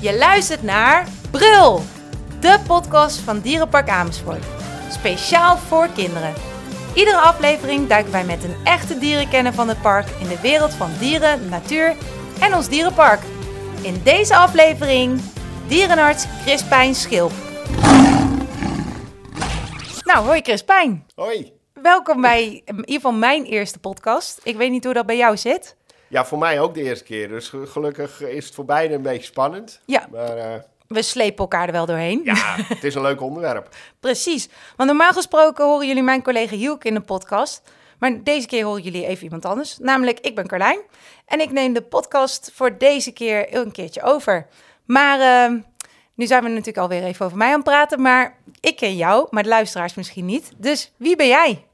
Je luistert naar Brul, de podcast van Dierenpark Amersfoort. Speciaal voor kinderen. Iedere aflevering duiken wij met een echte dierenkenner van het park in de wereld van dieren, natuur en ons dierenpark. In deze aflevering dierenarts Crispijn Schilp. Nou, hoi Crispijn. Hoi. Welkom bij in ieder geval mijn eerste podcast. Ik weet niet hoe dat bij jou zit. Ja, voor mij ook de eerste keer. Dus ge- gelukkig is het voor beide een beetje spannend. Ja. Maar eh, We slepen elkaar er wel doorheen. ja, het is een leuk onderwerp. Precies. Want normaal gesproken horen jullie mijn collega Hielke in de podcast. Maar deze keer horen jullie even iemand anders. Namelijk, ik ben Carlijn. En ik neem de podcast voor deze keer een keertje over. Maar eh, nu zijn we natuurlijk alweer even over mij aan het praten. Maar ik ken jou, maar de luisteraars misschien niet. Dus wie ben jij?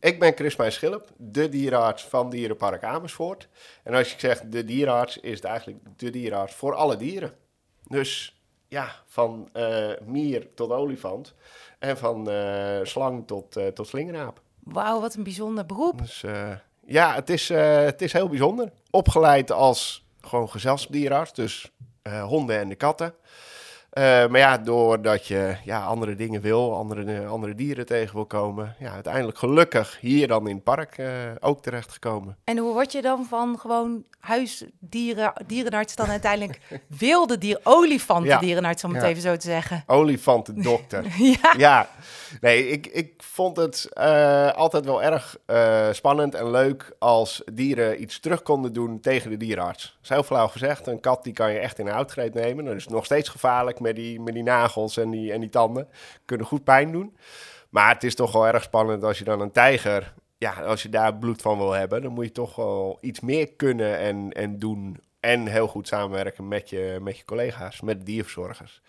Ik ben Crispijn Schilp, de dierenarts van Dierenpark Amersfoort. En als ik zeg de dierenarts, is het eigenlijk de dierenarts voor alle dieren. Dus ja, van eh, mier tot olifant. En van eh, slang tot, eh, tot slingeraap. Wauw, wat een bijzonder beroep. Dus ja, het is, het is heel bijzonder. Opgeleid als gewoon gezelschapsdierenarts, dus honden en de katten. Eh, maar ja, doordat je ja, andere dingen wil, andere, andere dieren tegen wil komen, ja, uiteindelijk gelukkig hier dan in het park eh, ook terechtgekomen. En hoe word je dan van gewoon huisdieren, dierenarts dan uiteindelijk wilde dier, olifanten Ja. dierenarts, om het Ja. even zo te zeggen? Olifantendokter. Ja. ja, nee, ik, ik vond het eh, altijd wel erg eh, spannend en leuk als dieren iets terug konden doen tegen de dierenarts. Dat is heel flauw gezegd, een kat die kan je echt in een houtgreep nemen. Dat is nog steeds gevaarlijk met die, met die nagels en die, en die tanden. Kunnen goed pijn doen. Maar het is toch wel erg spannend als je dan een tijger, ja, als je daar bloed van wil hebben, dan moet je toch wel iets meer kunnen en, en doen. En heel goed samenwerken met je, met je collega's, met de dierverzorgers.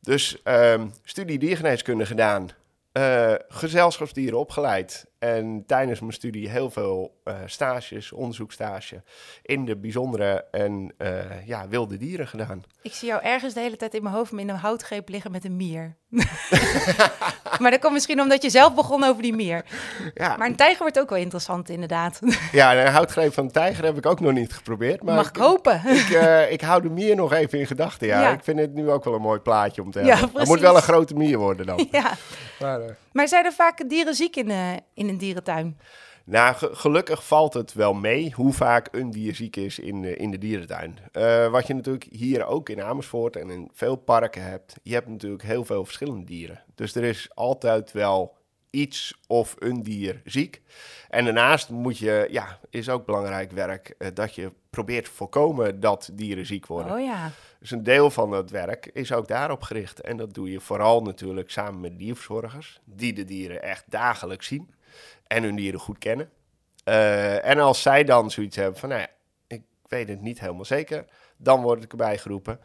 Dus ehm, studie diergeneeskunde gedaan, eh, gezelschapsdieren opgeleid. En tijdens mijn studie heel veel eh, stages, onderzoekstage in de bijzondere en eh, ja, wilde dieren gedaan. Ik zie jou ergens de hele tijd in mijn hoofd in een houtgreep liggen met een mier. maar dat komt misschien omdat je zelf begon over die mier. Ja, Maar een tijger wordt ook wel interessant, inderdaad. ja een houtgreep van een tijger heb ik ook nog niet geprobeerd. Maar Mag ik hopen. ik, eh, ik hou de mier nog even in gedachten. Ja. Ja. ik vind het nu ook wel een mooi plaatje om te Ja, hebben. Het precies. moet wel een grote mier worden dan. ja. Maar, Maar zijn er vaak dieren ziek in, eh, in een dierentuin? Nou, ge- gelukkig valt het wel mee hoe vaak een dier ziek is in de, in de dierentuin. Eh, wat je natuurlijk hier ook in Amersfoort en in veel parken hebt, je hebt natuurlijk heel veel verschillende dieren. Dus er is altijd wel iets of een dier ziek. En daarnaast moet je, ja, is ook belangrijk werk, eh, dat je probeert te voorkomen dat dieren ziek worden. Oh ja. Dus een deel van dat werk is ook daarop gericht. En dat doe je vooral natuurlijk samen met dierverzorgers, die de dieren echt dagelijks zien en hun dieren goed kennen. Eh, en als zij dan zoiets hebben van, nou ja, ik weet het niet helemaal zeker, dan word ik erbij geroepen.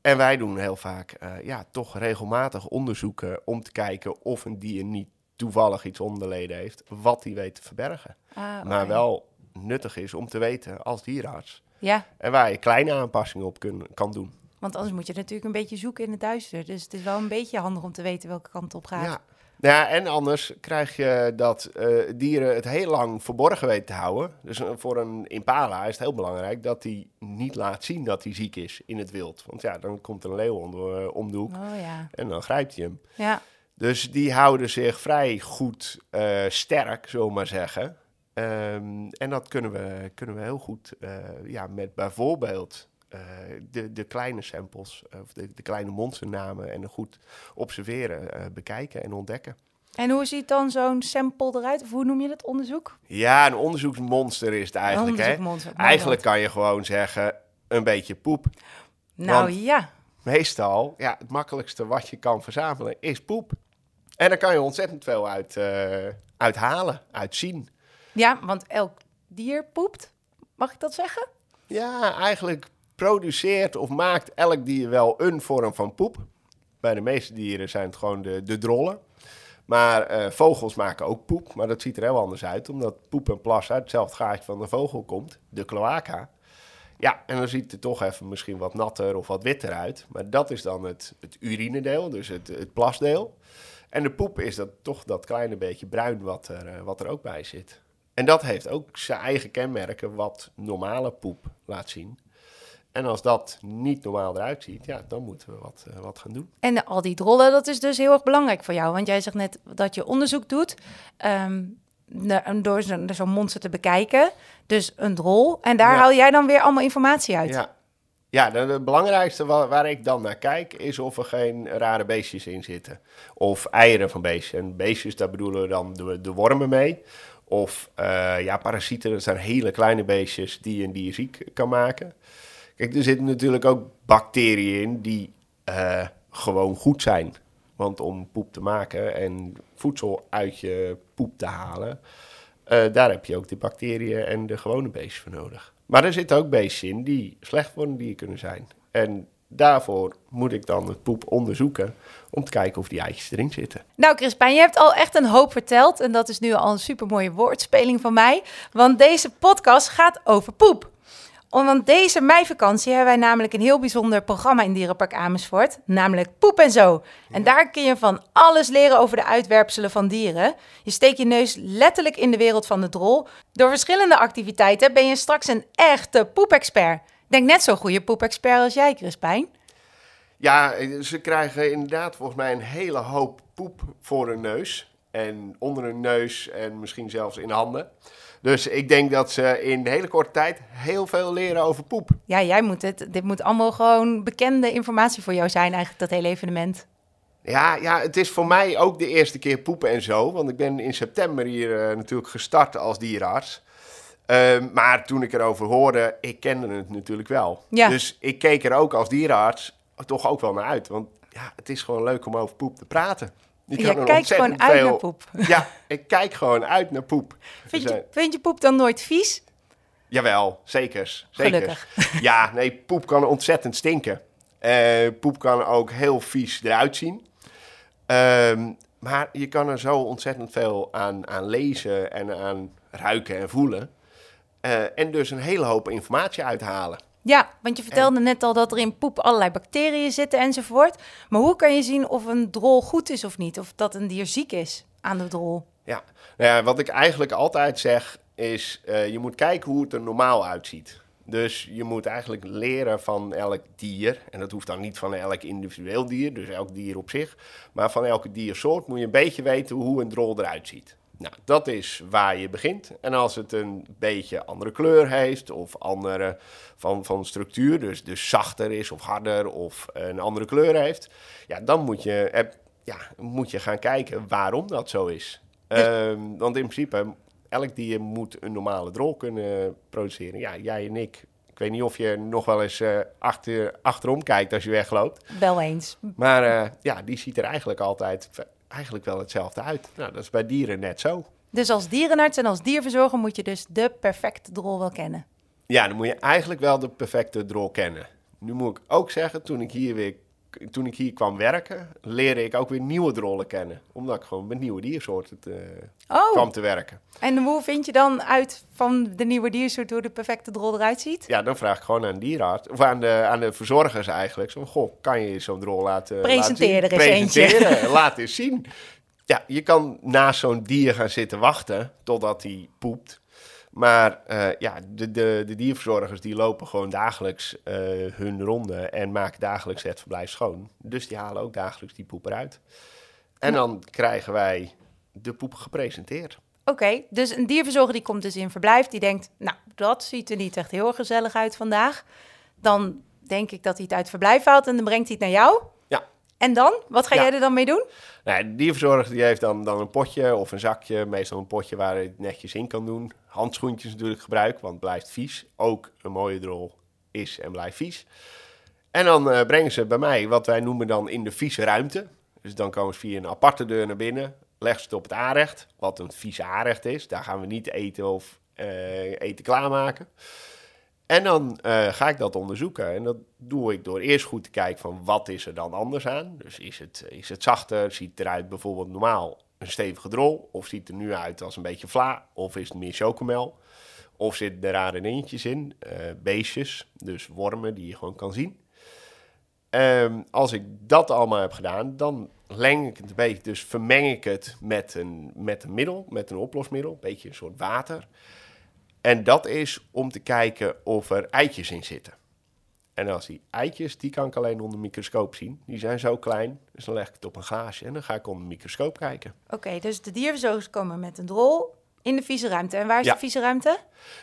En wij doen heel vaak, eh, ja, toch regelmatig onderzoeken om te kijken of een dier niet toevallig iets onderleden heeft, wat die weet te verbergen. Ah, Maar wel nuttig is om te weten als dierenarts. Ja, En waar je kleine aanpassingen op kun, kan doen. want anders moet je natuurlijk een beetje zoeken in het duister. Dus het is wel een beetje handig om te weten welke kant op gaat. Ja. Ja, en anders krijg je dat eh, dieren het heel lang verborgen weten te houden. Dus eh, voor een impala is het heel belangrijk dat hij niet laat zien dat hij ziek is in het wild. Want ja, dan komt er een leeuw om de, eh, om de hoek Oh ja. en dan grijpt hij hem. Ja. Dus die houden zich vrij goed eh, sterk, zullen we maar zeggen. Ehm, en dat kunnen we, kunnen we heel goed ja, met bijvoorbeeld eh, de, de kleine samples, of de, de kleine monsternamen en goed observeren, eh, bekijken en ontdekken. En hoe ziet dan zo'n sample eruit? Of hoe noem je dat onderzoek? Ja, een onderzoeksmonster is het eigenlijk. Hè? Eigenlijk kan je gewoon zeggen, een beetje poep. Nou want- ja. Meestal, ja, het makkelijkste wat je kan verzamelen is poep. En daar kan je ontzettend veel uit, eh uithalen, uitzien. Ja, want elk dier poept. Mag ik dat zeggen? Ja, eigenlijk produceert of maakt elk dier wel een vorm van poep. Bij de meeste dieren zijn het gewoon de, de drollen. Maar eh, vogels maken ook poep, maar dat ziet er heel anders uit, omdat poep en plas uit hetzelfde gaatje van de vogel komt, de cloaca. Ja, en dan ziet het toch even misschien wat natter of wat witter uit. Maar dat is dan het, het urinedeel, dus het, het plasdeel. En de poep is dat toch dat kleine beetje bruin wat er, eh, wat er ook bij zit. En dat heeft ook zijn eigen kenmerken wat normale poep laat zien. En als dat niet normaal eruit ziet, ja, dan moeten we wat, eh, wat gaan doen. En al die drollen, dat is dus heel erg belangrijk voor jou. Want jij zegt net dat je onderzoek doet ehm, door zo- zo'n monster te bekijken. Dus een drol. En daar Ja. haal jij dan weer allemaal informatie uit. Ja, ja de, de belangrijkste wa- waar, ik dan naar kijk, is of er geen rare beestjes in zitten. Of eieren van beestjes. En beestjes, daar bedoelen we dan de, de wormen mee. Of eh, ja, parasieten, dat zijn hele kleine beestjes die een dier ziek kan maken. Kijk, er zitten natuurlijk ook bacteriën in die eh, gewoon goed zijn. Want om poep te maken en voedsel uit je poep te halen, eh, daar heb je ook de bacteriën en de gewone beestjes voor nodig. Maar er zitten ook beestjes in die slecht voor een dier kunnen zijn. En daarvoor moet ik dan het poep onderzoeken om te kijken of die eitjes erin zitten. Nou, Crispijn, je hebt al echt een hoop verteld. En dat is nu al een supermooie woordspeling van mij. Want deze podcast gaat over poep. Om- Want deze meivakantie hebben wij namelijk een heel bijzonder programma in Dierenpark Amersfoort. Namelijk Poep en Zo. En daar kun je van alles leren over de uitwerpselen van dieren. Je steekt je neus letterlijk in de wereld van de drol. Door verschillende activiteiten ben je straks een echte poepexpert. Denk net zo'n goede poepexpert als jij, Crispijn. Ja, ze krijgen inderdaad volgens mij een hele hoop poep voor hun neus. En onder hun neus en misschien zelfs in handen. Dus ik denk dat ze in een hele korte tijd heel veel leren over poep. Ja, jij moet het. Dit moet allemaal gewoon bekende informatie voor jou zijn, eigenlijk, dat hele evenement. Ja, ja, het is voor mij ook de eerste keer poepen en zo. Want ik ben in september hier eh, natuurlijk gestart als dierenarts. Ehm, maar toen ik erover hoorde, ik kende het natuurlijk wel. Ja. Dus ik keek er ook als dierenarts toch ook wel naar uit. Want ja, het is gewoon leuk om over poep te praten. Je Je kijkt gewoon uit naar poep. Ja, ik kijk gewoon uit naar poep. Vind Dus, je, vind je poep dan nooit vies? Jawel, zeker. Ja, nee, poep kan ontzettend stinken. Eh, poep kan ook heel vies eruit zien. Ehm, maar je kan er zo ontzettend veel aan, aan lezen en aan ruiken en voelen. Eh, en dus een hele hoop informatie uithalen. Ja, want je vertelde net al dat er in poep allerlei bacteriën zitten enzovoort. Maar hoe kan je zien of een drol goed is of niet? Of dat een dier ziek is aan de drol? Ja. Nou ja, wat ik eigenlijk altijd zeg is, eh, je moet kijken hoe het er normaal uitziet. Dus je moet eigenlijk leren van elk dier. En dat hoeft dan niet van elk individueel dier, dus elk dier op zich. Maar van elke diersoort moet je een beetje weten hoe een drol eruit ziet. Nou, dat is waar je begint. En als het een beetje andere kleur heeft of andere van, van structuur, dus, dus zachter is of harder of een andere kleur heeft, ja, dan moet je, eh, ja, moet je gaan kijken waarom dat zo is. Ehm, want in principe, elk dier moet een normale drol kunnen produceren. Ja, jij en ik. Ik weet niet of je nog wel eens eh, achter, achterom kijkt als je wegloopt. Wel eens. Maar eh, ja, die ziet er eigenlijk altijd eigenlijk wel hetzelfde uit. Nou, dat is bij dieren net zo. Dus als dierenarts en als dierverzorger moet je dus de perfecte drol wel kennen. Ja, dan moet je eigenlijk wel de perfecte drol kennen. Nu moet ik ook zeggen, toen ik hier weer toen ik hier kwam werken, leerde ik ook weer nieuwe drollen kennen. Omdat ik gewoon met nieuwe diersoorten te, Oh, kwam te werken. en hoe vind je dan uit van de nieuwe diersoort hoe de perfecte drol eruit ziet? Ja, dan vraag ik gewoon aan dierenarts, of aan de, aan de verzorgers eigenlijk. Zo, goh, kan je zo'n drol laten Presenteer laten er eens eentje. Presenteren, laat eens zien. Ja, je kan naast zo'n dier gaan zitten wachten totdat hij poept. Maar eh, ja, de, de, de dierverzorgers die lopen gewoon dagelijks eh, hun ronde en maken dagelijks het verblijf schoon. Dus die halen ook dagelijks die poep eruit. En dan krijgen wij de poep gepresenteerd. Oké, dus een dierverzorger die komt dus in verblijf, die denkt, nou, dat ziet er niet echt heel gezellig uit vandaag. Dan denk ik dat hij het uit verblijf haalt en dan brengt hij het naar jou. En dan? Wat ga Ja. jij er dan mee doen? Nou, de dierverzorger die heeft dan, dan een potje of een zakje, meestal een potje waar hij het netjes in kan doen. Handschoentjes natuurlijk gebruiken, want het blijft vies. Ook een mooie drol is en blijft vies. En dan eh, brengen ze bij mij wat wij noemen dan in de vieze ruimte. Dus dan komen ze via een aparte deur naar binnen, leggen ze het op het aanrecht, wat een vieze aanrecht is. Daar gaan we niet eten of eh, eten klaarmaken. En dan eh, ga ik dat onderzoeken. En dat doe ik door eerst goed te kijken van wat is er dan anders aan. Dus is het, is het zachter? Ziet het eruit bijvoorbeeld normaal een stevige drol? Of ziet het er nu uit als een beetje vla? Of is het meer chocomel? Of zitten er rare dingetjes in? eh, beestjes, dus wormen die je gewoon kan zien. Ehm, als ik dat allemaal heb gedaan, dan leng ik het een beetje. Dus vermeng ik het met een, met een middel, met een oplosmiddel. Een beetje een soort water. En dat is om te kijken of er eitjes in zitten. En als die eitjes, die kan ik alleen onder de microscoop zien. Die zijn zo klein, dus dan leg ik het op een gaasje en dan ga ik onder de microscoop kijken. Oké, dus de dierverzorgers komen met een drol in de vieze ruimte. En waar is Ja. de vieze ruimte?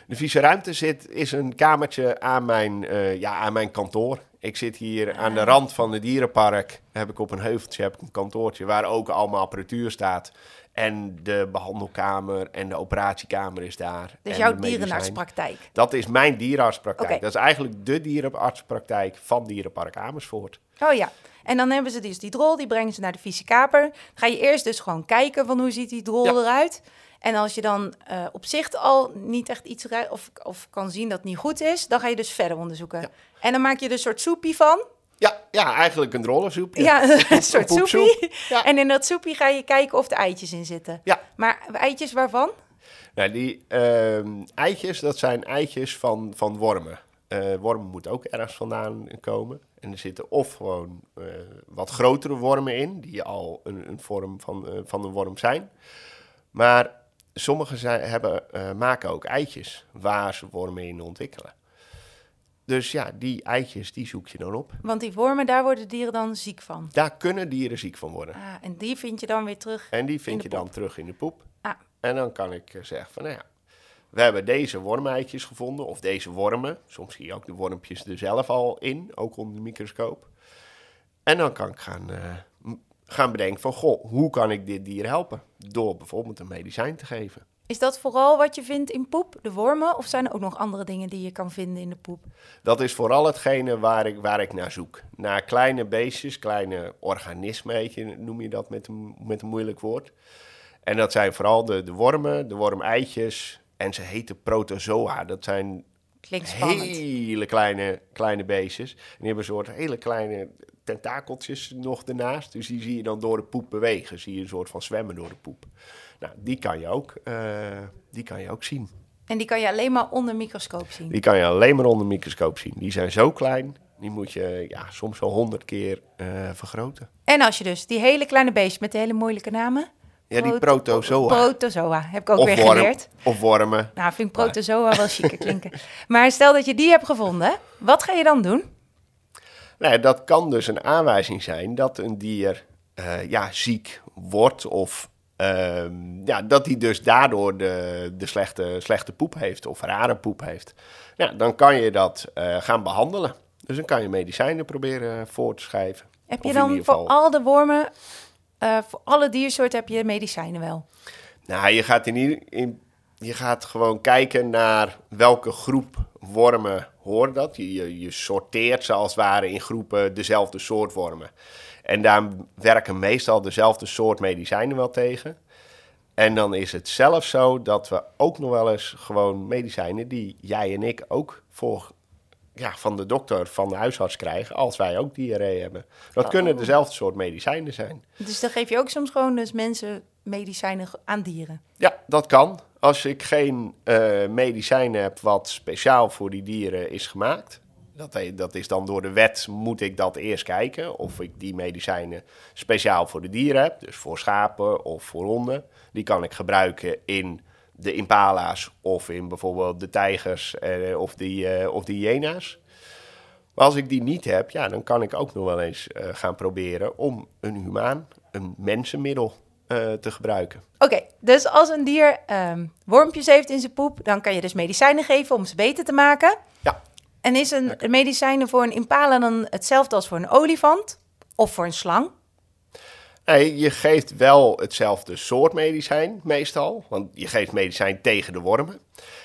De vieze ruimte zit, is een kamertje aan mijn, eh, ja, aan mijn kantoor. Ik zit hier aan de rand van het dierenpark. Heb ik op een heuveltje heb ik een kantoortje waar ook allemaal apparatuur staat. En de behandelkamer en de operatiekamer is daar. Dus jouw dierenartspraktijk. Dat is mijn dierenartspraktijk. Dat is eigenlijk de dierenartspraktijk van Dierenpark Amersfoort. Oh ja. En dan hebben ze dus die drol, die brengen ze naar de vieze kaper. Dan ga je eerst dus gewoon kijken van hoe ziet die drol Ja. eruit. En als je dan eh, op zicht al niet echt iets ruikt of, of kan zien dat het niet goed is, dan ga je dus verder onderzoeken. Ja. En dan maak je er een soort soepie van. Ja, ja eigenlijk een drollensoepje. Ja, een soort soepie. Ja. En in dat soepie ga je kijken of er eitjes in zitten. Ja. Maar eitjes waarvan? Nou, die ehm, eitjes, dat zijn eitjes van, van wormen. Eh, wormen moeten ook ergens vandaan komen. En er zitten of gewoon eh, wat grotere wormen in, die al een, een vorm van, van een worm zijn. Maar sommige zijn, hebben, eh, maken ook eitjes waar ze wormen in ontwikkelen. Dus ja, die eitjes, die zoek je dan op. Want die wormen, daar worden dieren dan ziek van. Daar kunnen dieren ziek van worden. Ah, en die vind je dan weer terug. En die vind je dan terug in de poep. Ah, En dan kan ik eh, zeggen van, nou ja, we hebben deze wormeitjes gevonden, of deze wormen. Soms zie je ook de wormpjes er zelf al in, ook onder de microscoop. En dan kan ik gaan, eh, gaan bedenken van, goh, hoe kan ik dit dier helpen? Door bijvoorbeeld een medicijn te geven. is dat vooral wat je vindt in poep, de wormen? Of zijn er ook nog andere dingen die je kan vinden in de poep? Dat is vooral hetgene waar ik, waar ik naar zoek. Naar kleine beestjes, kleine organismen, noem je dat met een, met een moeilijk woord. En dat zijn vooral de, de wormen, de wormeitjes en ze heten protozoa. Dat zijn Klinkt spannend. hele kleine, kleine beestjes. En die hebben een soort hele kleine tentakeltjes nog ernaast. Dus die zie je dan door de poep bewegen. Zie je een soort van zwemmen door de poep. Nou, die kan je ook, eh, die kan je ook zien. En die kan je alleen maar onder microscoop zien. Die kan je alleen maar onder de microscoop zien. Die zijn zo klein, die moet je ja, soms wel honderd keer eh, vergroten. En als je dus die hele kleine beestjes met die hele moeilijke namen... Ja, die Proto- protozoa. Protozoa, heb ik ook of, weer worm, geleerd. of wormen. Nou, vind ik protozoa wel chiquer klinken. Maar stel dat je die hebt gevonden, wat ga je dan doen? Nou, dat kan dus een aanwijzing zijn dat een dier eh, ja, ziek wordt of ehm, ja, dat hij dus daardoor de, de slechte, slechte poep heeft of rare poep heeft. Ja, dan kan je dat eh, gaan behandelen. Dus dan kan je medicijnen proberen voor te schrijven. Heb je dan voor al de wormen, eh, voor alle diersoorten heb je medicijnen wel? Nou, je gaat, in ieder, in, je gaat gewoon kijken naar welke groep wormen horen dat. Je, je, je sorteert ze als het ware in groepen dezelfde soort wormen. En daar werken meestal dezelfde soort medicijnen wel tegen. En dan is het zelfs zo dat we ook nog wel eens gewoon medicijnen die jij en ik ook voor, ja, van de dokter, van de huisarts krijgen, als wij ook diarree hebben. Dat kunnen dezelfde soort medicijnen zijn. Dus dan geef je ook soms gewoon dus mensen medicijnen aan dieren. Ja, dat kan. Als ik geen eh medicijn heb wat speciaal voor die dieren is gemaakt. Dat, dat is dan door de wet, moet ik dat eerst kijken. Of ik die medicijnen speciaal voor de dieren heb. Dus voor schapen of voor honden. Die kan ik gebruiken in de impala's of in bijvoorbeeld de tijgers eh, of, die, eh, of hyena's. Maar als ik die niet heb, ja, dan kan ik ook nog wel eens eh, gaan proberen om een humaan, een mensenmiddel eh, te gebruiken. Oké, dus als een dier ehm, wormpjes heeft in zijn poep, dan kan je dus medicijnen geven om ze beter te maken. Ja, En is een medicijnen voor een impala dan hetzelfde als voor een olifant of voor een slang? Nee, je geeft wel hetzelfde soort medicijn meestal. Want je geeft medicijn tegen de wormen.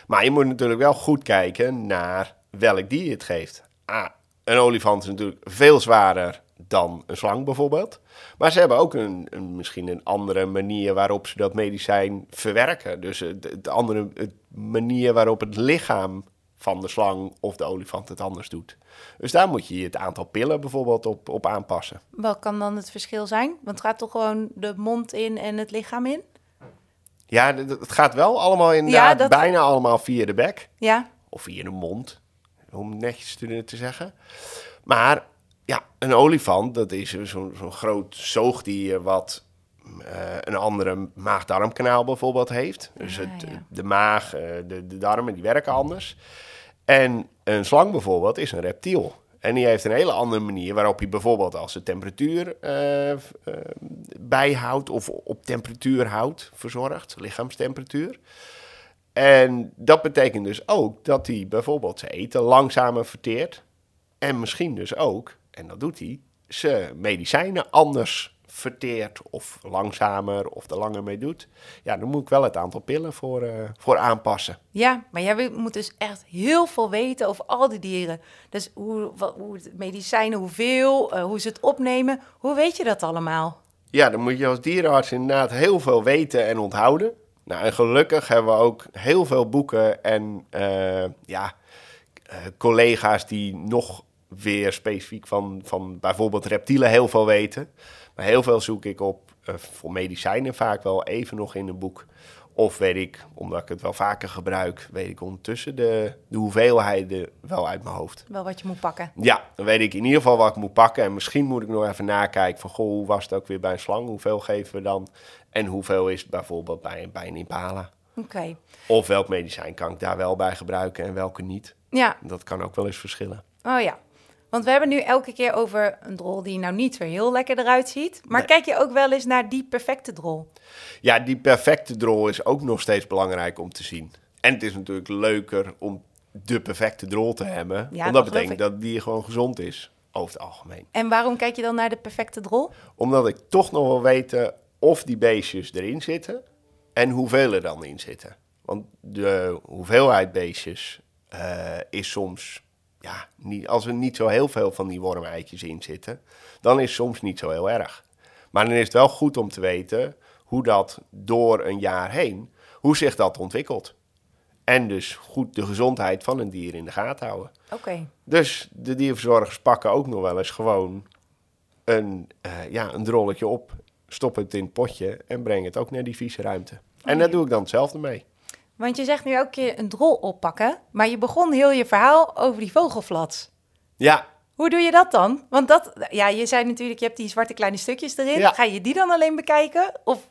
Maar je moet natuurlijk wel goed kijken naar welk dier je het geeft. Ah, een olifant is natuurlijk veel zwaarder dan een slang bijvoorbeeld. Maar ze hebben ook een, een, misschien een andere manier waarop ze dat medicijn verwerken. Dus het, het andere het manier waarop het lichaam van de slang of de olifant het anders doet. Dus daar moet je het aantal pillen bijvoorbeeld op, op aanpassen. Wat kan dan het verschil zijn? Want het gaat toch gewoon de mond in en het lichaam in? Ja, het gaat wel allemaal inderdaad Ja, dat- bijna allemaal via de bek. Ja, Of via de mond, om netjes te, te zeggen. Maar ja, een olifant, dat is zo'n zo'n groot zoogdier wat eh, een andere maag-darmkanaal bijvoorbeeld heeft. Dus Ah, het, ja. de maag, eh, de, de darmen, die werken anders. En een slang bijvoorbeeld is een reptiel. En die heeft een hele andere manier waarop hij bijvoorbeeld als de temperatuur eh, bijhoudt of op temperatuur houdt, verzorgt, lichaamstemperatuur. En dat betekent dus ook dat hij bijvoorbeeld zijn eten langzamer verteert. En misschien dus ook, en dat doet hij, zijn medicijnen anders verteert of langzamer of er langer mee doet. Ja, dan moet ik wel het aantal pillen voor, uh, voor aanpassen. Ja, maar jij moet dus echt heel veel weten over al die dieren. Dus hoe, wat, hoe medicijnen, hoeveel, uh, hoe ze het opnemen. Hoe weet je dat allemaal? Ja, dan moet je als dierenarts inderdaad heel veel weten en onthouden. Nou, en gelukkig hebben we ook heel veel boeken en uh, ja, collega's die nog weer specifiek van, van bijvoorbeeld reptielen heel veel weten. Maar heel veel zoek ik op uh, voor medicijnen vaak wel even nog in een boek. Of weet ik, omdat ik het wel vaker gebruik, weet ik ondertussen de, de hoeveelheden wel uit mijn hoofd. Wel wat je moet pakken. Ja, dan weet ik in ieder geval wat ik moet pakken. En misschien moet ik nog even nakijken van, goh, hoe was het ook weer bij een slang? Hoeveel geven we dan? En hoeveel is het bijvoorbeeld bij, bij een impala? Oké. Of welk medicijn kan ik daar wel bij gebruiken en welke niet? Ja. Dat kan ook wel eens verschillen. Oh ja. Want we hebben nu elke keer over een drol die nou niet zo heel lekker eruit ziet. Maar kijk je ook wel eens naar die perfecte drol? Ja, die perfecte drol is ook nog steeds belangrijk om te zien. En het is natuurlijk leuker om de perfecte drol te hebben. Ja, want dat betekent dat die gewoon gezond is, over het algemeen. En waarom kijk je dan naar de perfecte drol? Omdat ik toch nog wil weten of die beestjes erin zitten en hoeveel er dan in zitten. Want de hoeveelheid beestjes uh, is soms ja, niet, als er niet zo heel veel van die wormeitjes in zitten, dan is het soms niet zo heel erg. Maar dan is het wel goed om te weten hoe dat door een jaar heen, hoe zich dat ontwikkelt. En dus goed de gezondheid van een dier in de gaten houden. Oké. Dus de dierverzorgers pakken ook nog wel eens gewoon een, uh, ja, een drolletje op, stoppen het in het potje en brengen het ook naar die vieze ruimte. En daar doe ik dan hetzelfde mee. Want je zegt nu elke keer een drol oppakken, maar je begon heel je verhaal over die vogelflats. Ja. Hoe doe je dat dan? Want dat, ja, je zei natuurlijk, je hebt die zwarte kleine stukjes erin. Ja. Ga je die dan alleen bekijken? Of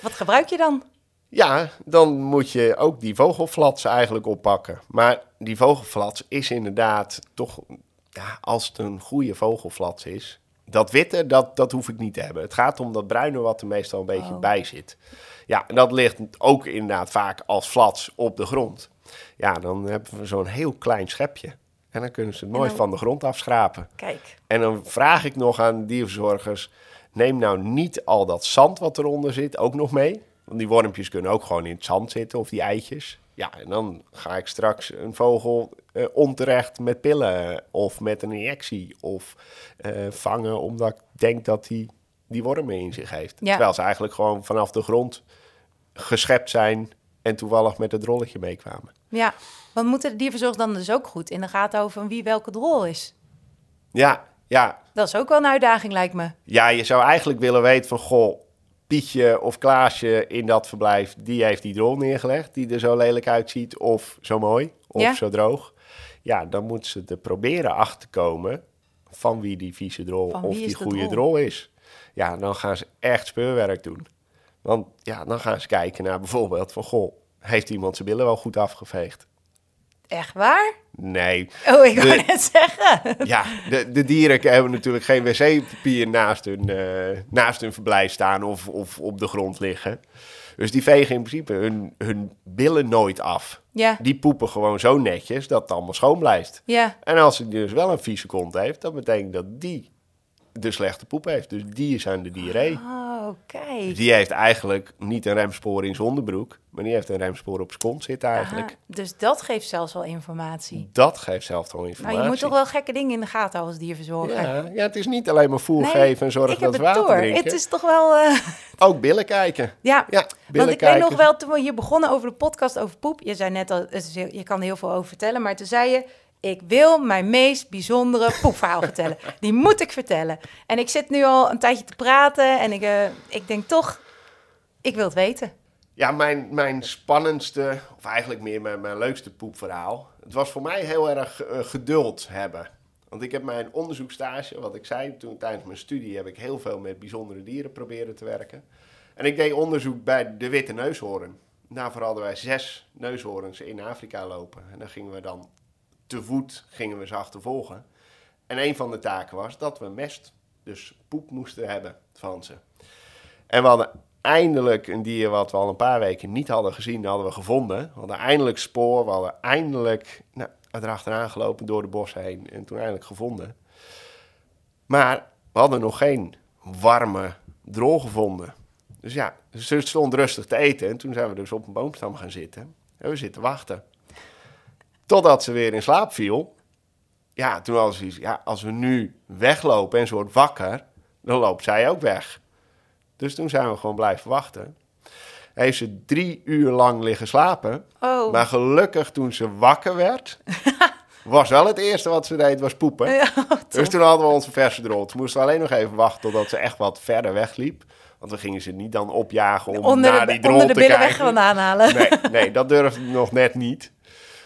wat gebruik je dan? Ja, dan moet je ook die vogelflats eigenlijk oppakken. Maar die vogelflats is inderdaad toch, ja, als het een goede vogelflats is, dat witte, dat, dat hoef ik niet te hebben. Het gaat om dat bruine wat er meestal een beetje Oh. bij zit. Ja, en dat ligt ook inderdaad vaak als flats op de grond. Ja, dan hebben we zo'n heel klein schepje. En dan kunnen ze het mooi dan- van de grond afschrapen. Kijk, En dan vraag ik nog aan dierverzorgers: neem nou niet al dat zand wat eronder zit ook nog mee. Want die wormpjes kunnen ook gewoon in het zand zitten of die eitjes. Ja, en dan ga ik straks een vogel eh, onterecht met pillen of met een injectie of eh, vangen omdat ik denk dat hij die wormen in zich heeft. Ja. Terwijl ze eigenlijk gewoon vanaf de grond geschept zijn en toevallig met het rolletje meekwamen. ja. Want moeten de dierverzorgers dan dus ook goed in de gaten houden van wie welke drol is? Ja, ja, Dat is ook wel een uitdaging, lijkt me. Ja, je zou eigenlijk willen weten van, goh, Pietje of Klaasje in dat verblijf, die heeft die drol neergelegd, die er zo lelijk uitziet, of zo mooi, of Ja. zo droog. Ja, dan moeten ze er proberen achter te komen van wie die vieze drol Van of die goede drol? drol is. Ja, dan gaan ze echt speurwerk doen. Want ja, dan gaan ze kijken naar bijvoorbeeld van, goh, heeft iemand zijn billen wel goed afgeveegd? Echt waar? Nee, Oh, ik De- net zeggen. ja, de, de dieren hebben natuurlijk geen wc-papier naast hun, eh, naast hun verblijf staan of, of op de grond liggen. Dus die vegen in principe hun, hun billen nooit af. Ja, Die poepen gewoon zo netjes dat het allemaal schoon blijft. ja. En als hij dus wel een vieze kont heeft, dat betekent dat die de slechte poep heeft. Dus die aan de diarree. Oh, kijk. Dus die heeft eigenlijk niet een remspoor in zijn onderbroek, maar die heeft een remspoor op zijn kont zitten eigenlijk. Aha, dus dat geeft zelfs wel informatie. Dat geeft zelf al informatie. Nou, je moet toch wel gekke dingen in de gaten houden als dierverzorger. Ja, ja, het is niet alleen maar voer Nee, geven en zorgen dat het ze water door. drinken. Het is toch wel... eh, Ook billen kijken. ja, Ja, want billen ik weet nog wel, toen we hier begonnen over de podcast over poep... Je zei net al, heel- je kan er heel veel over vertellen, maar toen zei je... Ik wil mijn meest bijzondere poepverhaal vertellen. Die moet ik vertellen. En ik zit nu al een tijdje te praten en ik, eh, ik denk toch... Ik wil het weten. Ja, mijn, mijn spannendste, of eigenlijk meer mijn, mijn leukste poepverhaal. Het was voor mij heel erg eh, geduld hebben. Want ik heb mijn onderzoekstage, wat ik zei, toen tijdens mijn studie heb ik heel veel met bijzondere dieren proberen te werken. En ik deed onderzoek bij de witte neushoorn. Daarvoor hadden wij zes neushoorns in Afrika lopen. En dan gingen we dan te voet gingen we ze achtervolgen. En een van de taken was dat we mest, dus poep moesten hebben van ze. En we hadden eindelijk een dier wat we al een paar weken niet hadden gezien, hadden we gevonden. We hadden eindelijk spoor, we hadden eindelijk nou, erachteraan gelopen door de bossen heen en toen eindelijk gevonden. Maar we hadden nog geen warme drol gevonden. Dus ja, ze stond rustig te eten en toen zijn we dus op een boomstam gaan zitten. En we zitten wachten. Totdat ze weer in slaap viel. Ja, toen hadden ze iets, ja, als we nu weglopen en ze wordt wakker, dan loopt zij ook weg. Dus toen zijn we gewoon blijven wachten. Heeft ze drie uur lang liggen slapen. Oh. Maar gelukkig toen ze wakker werd, was wel het eerste wat ze deed, was poepen. Ja, dus toen hadden we onze verse drol. Toen moesten we alleen nog even wachten totdat ze echt wat verder wegliep. Want we gingen ze niet dan opjagen om onder naar de, die drol onder de te billen weg kijken. vandaan halen. Nee, nee, dat durfde nog net niet.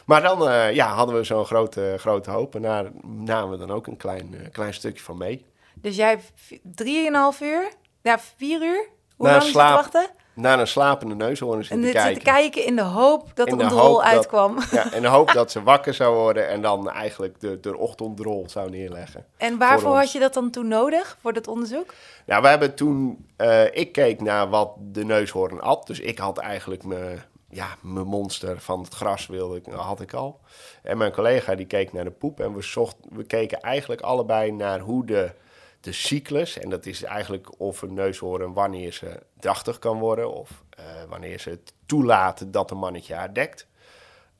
Maar dan ja, hadden we zo'n grote, grote hoop. En daar namen we dan ook een klein, uh, klein stukje van mee. Dus jij hebt drieënhalf uur? Ja, vier uur? Hoe lang slaap, zit wachten? Naar een slapende neushoorn zitten En kijken. zitten kijken in de hoop dat er de een drol dat- uitkwam. Ja, in de hoop dat ze wakker zou worden en dan eigenlijk de, de ochtenddrol zou neerleggen. En waarvoor had je dat dan toen nodig, voor dat onderzoek? Nou, we hebben toen... eh, ik keek naar wat de neushoorn at. Dus ik had eigenlijk mijn, ja, mijn monster van het gras wilde ik, had ik al. En mijn collega die keek naar de poep. En we, zocht, we keken eigenlijk allebei naar hoe de, de cyclus... en dat is eigenlijk of een neushoorn wanneer ze drachtig kan worden... of eh, wanneer ze het toelaten dat een mannetje haar dekt...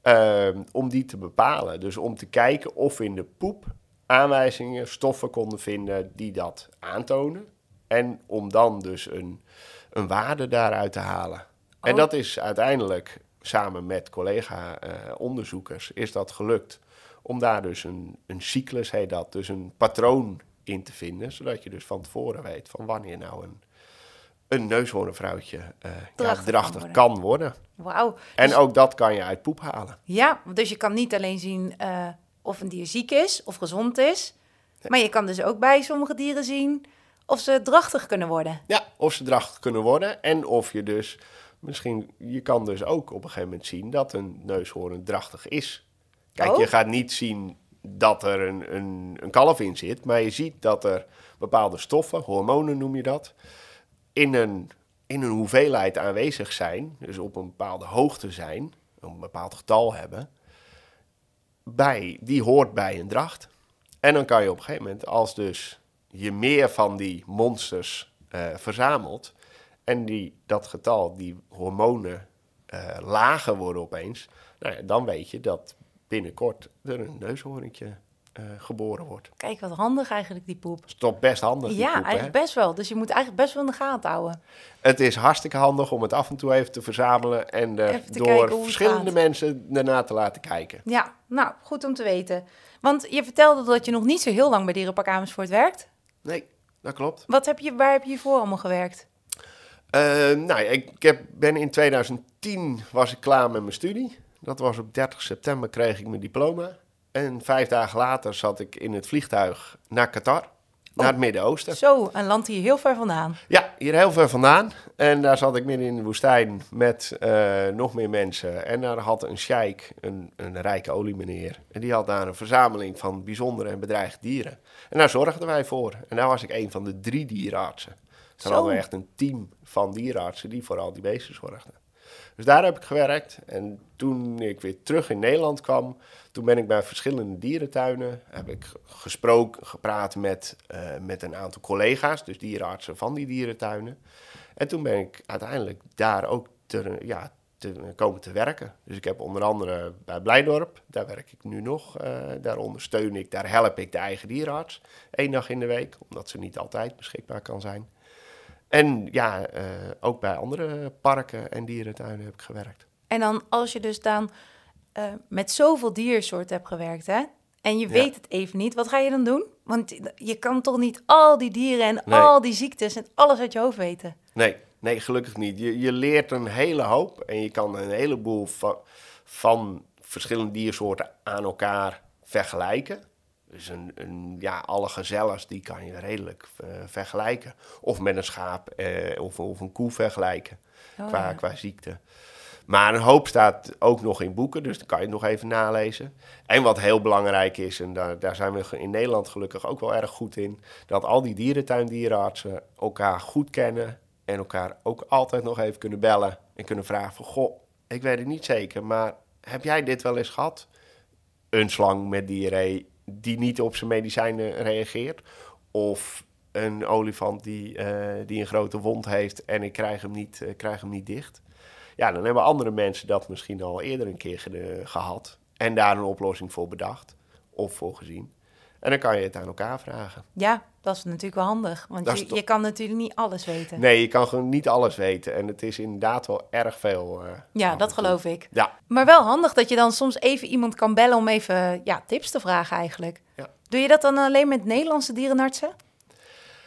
Ehm, om die te bepalen. Dus om te kijken of in de poep aanwijzingen, stoffen konden vinden die dat aantonen. En om dan dus een, een waarde daaruit te halen. En Oh. dat is uiteindelijk samen met collega-onderzoekers is dat gelukt. Om daar dus een, een cyclus, heet dat, dus een patroon in te vinden. Zodat je dus van tevoren weet van wanneer nou een, een neushoornvrouwtje eh Drachtig kan drachtig worden. kan worden. Wauw. En Dus- ook dat kan je uit poep halen. Ja, dus je kan niet alleen zien eh, of een dier ziek is of gezond is. Maar je kan dus ook bij sommige dieren zien of ze drachtig kunnen worden. Ja, of ze drachtig kunnen worden. En of je dus misschien, je kan dus ook op een gegeven moment zien dat een neushoorn drachtig is. Kijk, Oh. je gaat niet zien dat er een, een, een kalf in zit, maar je ziet dat er bepaalde stoffen, hormonen noem je dat, in een, in een hoeveelheid aanwezig zijn, dus op een bepaalde hoogte zijn, een bepaald getal hebben, bij, die hoort bij een dracht. En dan kan je op een gegeven moment, als dus je meer van die monsters eh, verzamelt en die, dat getal, die hormonen eh, lager worden opeens, nou ja, dan weet je dat binnenkort er een neushoorntje eh, geboren wordt. Kijk, wat handig eigenlijk die poep. is toch best handig. die ja, poep, hè? eigenlijk best wel. Dus je moet eigenlijk best wel in de gaten houden. Het is hartstikke handig om het af en toe even te verzamelen en te door verschillende gaat. mensen erna te laten kijken. Ja, nou, goed om te weten. Want je vertelde dat je nog niet zo heel lang bij Dierenpark Amersfoort werkt. Nee, dat klopt. Wat heb je, waar heb je hiervoor allemaal gewerkt? Eh, nou, ik, ik heb, ben in 2010 was ik klaar met mijn studie. Dat was op 30 september kreeg ik mijn diploma. En vijf dagen later zat ik in het vliegtuig naar Qatar, naar het Midden-Oosten. Zo, een land hier heel ver vandaan. Ja, hier heel ver vandaan. En daar zat ik midden in de woestijn met eh, nog meer mensen. En daar had een sheik, een, een rijke oliemeneer. En die had daar een verzameling van bijzondere en bedreigde dieren. En daar zorgden wij voor. En daar was ik een van de drie dierenartsen. Zo. hadden we echt een team van dierenartsen die voor al die beesten zorgden. Dus daar heb ik gewerkt. En toen ik weer terug in Nederland kwam, toen ben ik bij verschillende dierentuinen, heb ik gesproken, gepraat met, eh, met een aantal collega's, dus dierenartsen van die dierentuinen. En toen ben ik uiteindelijk daar ook te, ja, te komen te werken. Dus ik heb onder andere bij Blijdorp, daar werk ik nu nog, eh, daar ondersteun ik, daar help ik de eigen dierenarts één dag in de week, omdat ze niet altijd beschikbaar kan zijn. En ja, eh, ook bij andere parken en dierentuinen heb ik gewerkt. En dan als je dus dan eh, met zoveel diersoorten hebt gewerkt, hè? En je Ja. weet het even niet, wat ga je dan doen? Want je kan toch niet al die dieren en Nee. al die ziektes en alles uit je hoofd weten. Nee, nee, gelukkig niet. Je, je leert een hele hoop en je kan een heleboel van, van verschillende diersoorten aan elkaar vergelijken. Dus een, een, ja, alle gezellers die kan je redelijk eh, vergelijken. Of met een schaap eh, of, of een koe vergelijken Oh, qua, ja. qua ziekte. Maar een hoop staat ook nog in boeken, dus dan kan je het nog even nalezen. En wat heel belangrijk is, en daar, daar zijn we in Nederland gelukkig ook wel erg goed in, dat al die dierentuindierenartsen elkaar goed kennen en elkaar ook altijd nog even kunnen bellen en kunnen vragen van, goh, ik weet het niet zeker, maar heb jij dit wel eens gehad? Een slang met diarree die niet op zijn medicijnen reageert? Of een olifant die, eh, die een grote wond heeft en ik krijg hem niet, uh, krijg hem niet dicht? Ja, dan hebben andere mensen dat misschien al eerder een keer gehad en daar een oplossing voor bedacht of voor gezien. En dan kan je het aan elkaar vragen. Ja, dat is natuurlijk wel handig. Want je, je, kan natuurlijk niet alles weten. Nee, je kan gewoon niet alles weten. En het is inderdaad wel erg veel. Uh, ja, dat geloof ik. Ja. Maar wel handig dat je dan soms even iemand kan bellen om even ja, tips te vragen eigenlijk. Ja. Doe je dat dan alleen met Nederlandse dierenartsen?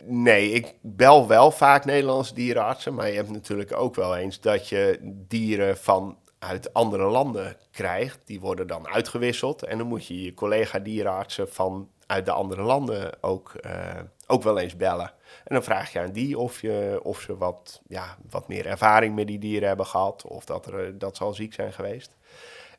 Nee, ik bel wel vaak Nederlandse dierenartsen. Maar je hebt natuurlijk ook wel eens dat je dieren van uit andere landen krijgt. Die worden dan uitgewisseld. En dan moet je je collega dierenartsen van uit de andere landen ook, uh, ook wel eens bellen. En dan vraag je aan die of, je, of ze wat, ja, wat meer ervaring met die dieren hebben gehad. Of dat, er, dat ze al ziek zijn geweest.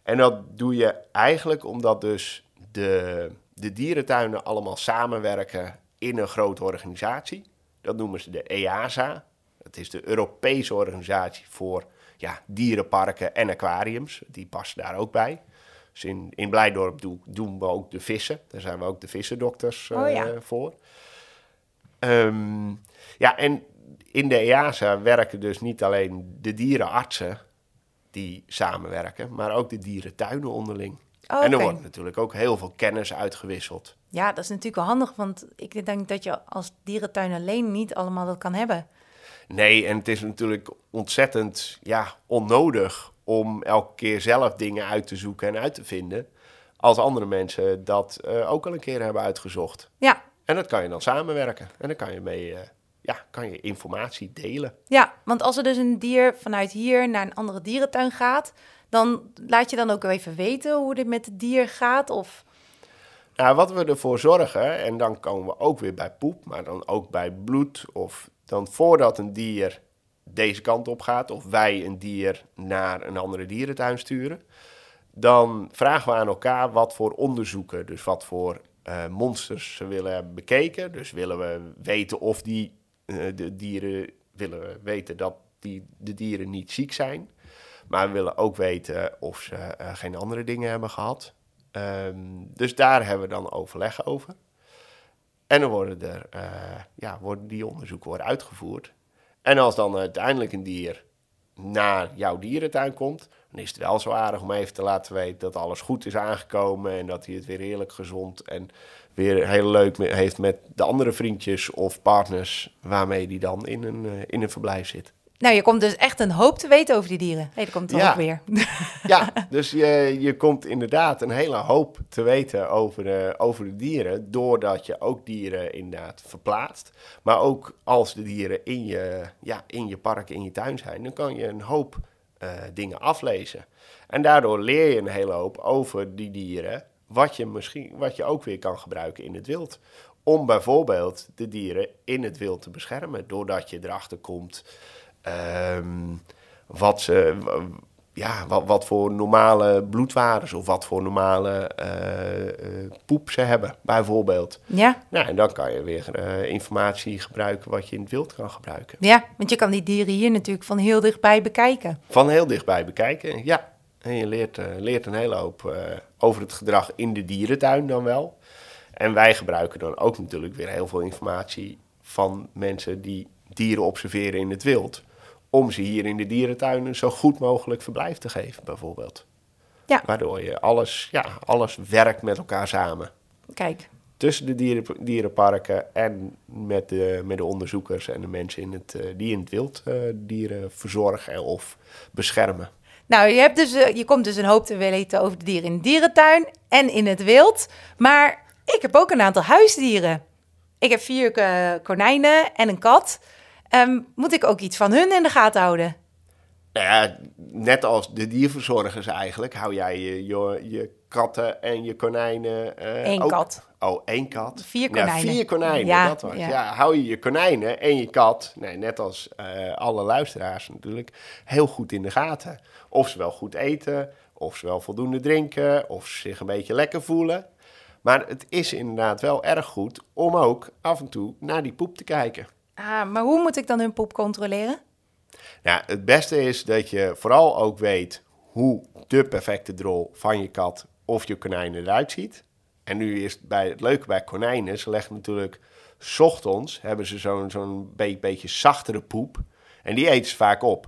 En dat doe je eigenlijk omdat dus de, de dierentuinen allemaal samenwerken in een grote organisatie. Dat noemen ze de EASA. Dat is de Europese organisatie voor ja, dierenparken en aquariums. Die passen daar ook bij. Dus in, in Blijdorp doen, doen we ook de vissen. Daar zijn we ook de vissendokters uh, oh, ja. voor. Um, ja, en in de EASA werken dus niet alleen de dierenartsen die samenwerken, maar ook de dierentuinen onderling. Oh, en er wordt natuurlijk ook heel veel kennis uitgewisseld. Ja, dat is natuurlijk wel handig, want ik denk dat je als dierentuin alleen niet allemaal dat kan hebben. Nee, en het is natuurlijk ontzettend ja, onnodig om elke keer zelf dingen uit te zoeken en uit te vinden. Als andere mensen dat uh, ook al een keer hebben uitgezocht. Ja. En dat kan je dan samenwerken. En dan kan je mee, uh, ja, kan je informatie delen. Ja, want als er dus een dier vanuit hier naar een andere dierentuin gaat, dan laat je dan ook even weten hoe dit met het dier gaat? Of... Nou, wat we ervoor zorgen, en dan komen we ook weer bij poep, maar dan ook bij bloed, of dan voordat een dier deze kant op gaat, of wij een dier naar een andere dierentuin sturen, dan vragen we aan elkaar wat voor onderzoeken, dus wat voor uh, monsters ze willen hebben bekeken. Dus willen we weten of die uh, de dieren willen we weten dat die, de dieren niet ziek zijn. Maar we willen ook weten of ze uh, geen andere dingen hebben gehad. Um, dus daar hebben we dan overleg over. En dan worden, er, ja, worden die onderzoeken worden uitgevoerd. En als dan uiteindelijk een dier naar jouw dierentuin komt, dan is het wel zo aardig om even te laten weten dat alles goed is aangekomen en dat hij het weer heerlijk gezond en weer heel leuk heeft met de andere vriendjes of partners waarmee hij dan in een, in een verblijf zit. Nou, je komt dus echt een hoop te weten over die dieren. Nee, dat komt toch ja. ook weer. ja, dus je, je komt inderdaad een hele hoop te weten over de, over de dieren... doordat je ook dieren inderdaad verplaatst. Maar ook als de dieren in je, ja, in je park, in je tuin zijn... dan kan je een hoop uh, dingen aflezen. En daardoor leer je een hele hoop over die dieren... wat je, misschien, wat je ook weer kan gebruiken in het wild om bijvoorbeeld de dieren in het wild te beschermen. Doordat je erachter komt Um, wat, ze, ja, wat, wat voor normale bloedwaardes of wat voor normale uh, uh, poep ze hebben, bijvoorbeeld. Ja. Nou, en dan kan je weer uh, informatie gebruiken wat je in het wild kan gebruiken. Ja, want je kan die dieren hier natuurlijk van heel dichtbij bekijken. Van heel dichtbij bekijken, ja. En je leert, leert een hele hoop over het gedrag in de dierentuin dan wel. En wij gebruiken dan ook natuurlijk weer heel veel informatie van mensen die dieren observeren in het wild om ze hier in de dierentuin een zo goed mogelijk verblijf te geven, bijvoorbeeld. Ja. Waardoor je alles, ja, alles werkt met elkaar samen. Kijk. Tussen de dieren, dierenparken en met de, met de onderzoekers en de mensen in het, uh, die in het wild uh, dieren verzorgen of beschermen. Nou, je, hebt dus, uh, je komt dus een hoop te weten over de dieren in de dierentuin en in het wild. Maar ik heb ook een aantal huisdieren. Ik heb vier konijnen en een kat. Um, moet ik ook iets van hun in de gaten houden? Nou ja, net als de dierverzorgers eigenlijk, hou jij je, je, je katten en je konijnen. Uh, Eén ook, kat. Oh, één kat? Vier konijnen. Ja, vier konijnen, Ja, dat was. ja. Ja. hou je je konijnen en je kat, nee, net als eh, alle luisteraars natuurlijk, heel goed in de gaten. Of ze wel goed eten, of ze wel voldoende drinken, of ze zich een beetje lekker voelen. Maar het is inderdaad wel erg goed om ook af en toe naar die poep te kijken. Ah, maar hoe moet ik dan hun poep controleren? Nou, het beste is dat je vooral ook weet hoe de perfecte drol van je kat of je konijn eruit ziet. En nu is het, bij, het leuke bij konijnen, ze leggen natuurlijk... s ochtends hebben ze zo'n zo'n be- beetje zachtere poep. En die eten ze vaak op.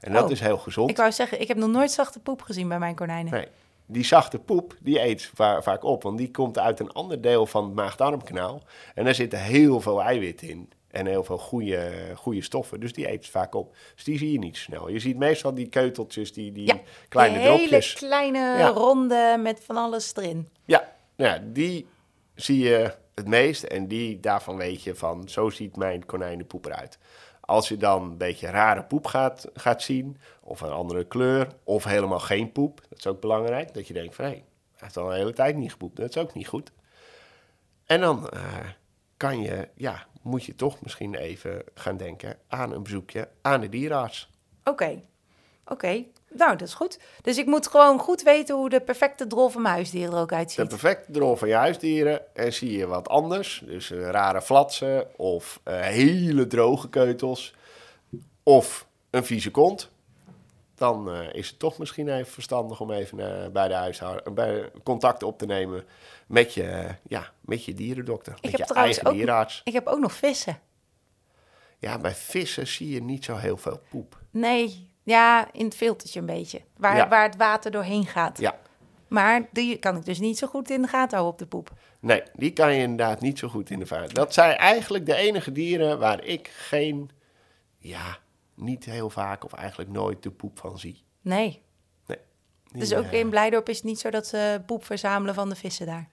En dat Oh, is heel gezond. Ik wou zeggen, ik heb nog nooit zachte poep gezien bij mijn konijnen. Nee, die zachte poep, die eet ze va- vaak op. Want die komt uit een ander deel van het maag-darmkanaal. En daar zitten heel veel eiwit in. En heel veel goede, goede stoffen. Dus die eet ze vaak op. Dus die zie je niet snel. Je ziet meestal die keuteltjes, die, die Ja, kleine die hele dropjes. kleine Ja. ronde met van alles erin. Ja, ja, die zie je het meest. En die, daarvan weet je van, zo ziet mijn konijnenpoep eruit. Als je dan een beetje rare poep gaat, gaat zien, of een andere kleur, of helemaal geen poep, dat is ook belangrijk. Dat je denkt van, hé, hij heeft al een hele tijd niet gepoept, dat is ook niet goed. En dan eh, kan je, ja, moet je toch misschien even gaan denken aan een bezoekje aan de dierenarts. Oké, oké. Nou, dat is goed. Dus ik moet gewoon goed weten hoe de perfecte drol van mijn huisdier er ook De uitziet. perfecte drol van je huisdieren en zie je wat anders. Dus eh, rare flatsen of eh, hele droge keutels of een vieze kont. Dan eh, is het toch misschien even verstandig om even eh, bij de huishouden bij contact op te nemen met je, eh, ja, met je dierendokter. met heb je trouwens eigen ook- dierenarts. Ik heb ook nog vissen. Ja, bij vissen zie je niet zo heel veel poep. Nee, ja, in het filtertje een beetje. Waar, Ja. waar het water doorheen gaat. Ja, Maar die kan ik dus niet zo goed in de gaten houden op de poep. nee, die kan je inderdaad niet zo goed in de vaart. Dat zijn eigenlijk de enige dieren waar ik geen, ja, niet heel vaak of eigenlijk nooit de poep van zie. Nee. Nee. Die, Dus ook eh, in Blijdorp is het niet zo dat ze poep verzamelen van de vissen daar.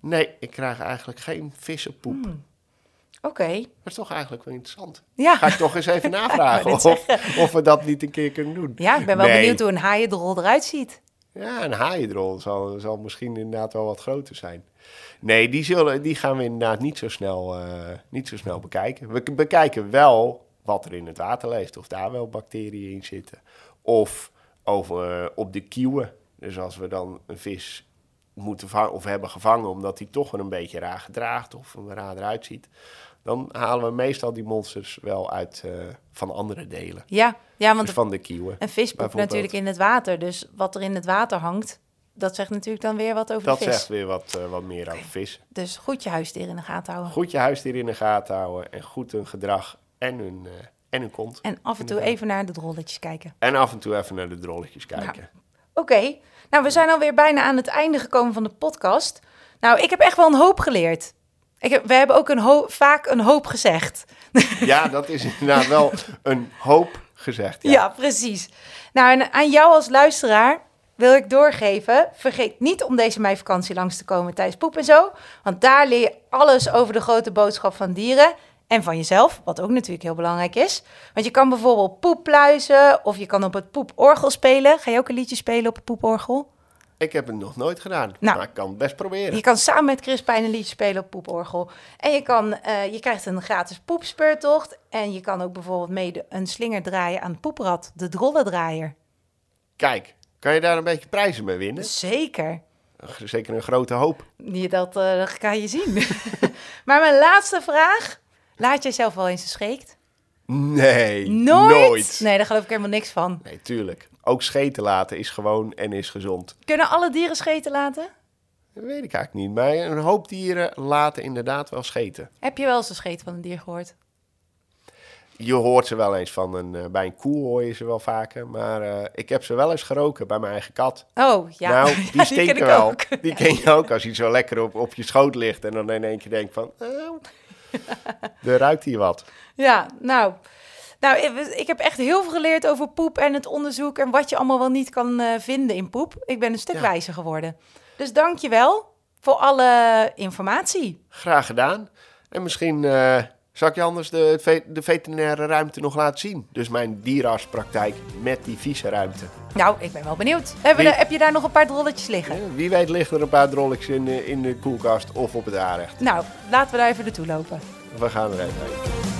Nee, ik krijg eigenlijk geen vissenpoep. Hmm. Oké. Dat is toch eigenlijk wel interessant. Ja. Ga ik toch eens even navragen of, of we dat niet een keer kunnen doen. ja, ik ben wel Nee. benieuwd hoe een haaiendrol eruit ziet. Ja, een haaiendrol zal, zal misschien inderdaad wel wat groter zijn. Nee, die, zullen, die gaan we inderdaad niet zo, snel, eh, niet zo snel bekijken. We bekijken wel wat er in het water leeft. Of daar wel bacteriën in zitten. Of over, eh, op de kieuwen. Dus als we dan een vis moeten vangen of hebben gevangen... omdat hij toch een beetje raar gedraagt of er raar eruit ziet... dan halen we meestal die monsters wel uit eh, van andere delen. Ja, ja want Dus van de kieuwen. een vis poept natuurlijk in het water. Dus wat er in het water hangt, dat zegt natuurlijk dan weer wat over Dat de vis. zegt weer wat, eh, wat meer over vis. Dus goed je huisdier in de gaten houden. Goed je huisdier in de gaten houden en goed hun gedrag en hun, eh, en hun kont. En af en toe even naar de drolletjes kijken. En af en toe even naar de drolletjes kijken. Oké, nou we zijn alweer bijna aan het einde gekomen van de podcast. Nou, ik heb echt wel een hoop geleerd. Ik heb, we hebben ook een vaak een hoop gezegd. Ja, dat is inderdaad wel een hoop gezegd. Ja, Ja. precies. Nou, en aan jou als luisteraar wil ik doorgeven... vergeet niet om deze meivakantie langs te komen tijdens Poep en Zo. Want daar leer je alles over de grote boodschap van dieren... en van jezelf, wat ook natuurlijk heel belangrijk is. Want je kan bijvoorbeeld poep pluizen... of je kan op het poeporgel spelen. Ga je ook een liedje spelen op het poeporgel? Ik heb het nog nooit gedaan, Nou. maar ik kan het best proberen. Je kan samen met Chris Pijn een liedje spelen op poeporgel. En je, kan, eh, je krijgt een gratis poepspeurtocht. En je kan ook bijvoorbeeld mee een slinger draaien aan het poeprad, de drollendraaier. Kijk, kan je daar een beetje prijzen mee winnen? Zeker. Zeker een grote hoop. Dat eh, dat ga je zien. maar mijn laatste vraag. Laat jij zelf wel eens scheekt? Nee, Nooit? nooit. Nee, daar geloof ik helemaal niks van. Nee, tuurlijk. Ook scheten laten is gewoon en is gezond. Kunnen alle dieren scheten laten? Dat weet ik eigenlijk niet. Maar een hoop dieren laten inderdaad wel scheten. Heb je wel eens een scheet van een dier gehoord? Je hoort ze wel eens van een, eh, bij een koe hoor je ze wel vaker. Maar eh, ik heb ze wel eens geroken bij mijn eigen kat. Oh, ja. Nou, Ja, die ken stinken wel. ook. Die ken je ook als hij zo lekker op, op je schoot ligt. En dan in één keer denkt van, oh, er ruikt hier wat. Ja, nou. Nou, ik- heb echt heel veel geleerd over poep en het onderzoek en wat je allemaal wel niet kan eh, vinden in poep. Ik ben een stuk Ja. wijzer geworden. Dus dank je wel voor alle informatie. Graag gedaan. En misschien eh, Zal ik je anders de, de veterinaire ruimte nog laten zien? Dus mijn dierenartspraktijk met die vieze ruimte. Nou, ik ben wel benieuwd. Wie- heb je daar nog een paar drolletjes liggen? Wie weet liggen er een paar drolletjes in, de- in de koelkast of op het aanrecht. Nou, laten we daar even naartoe lopen. We gaan er even heen.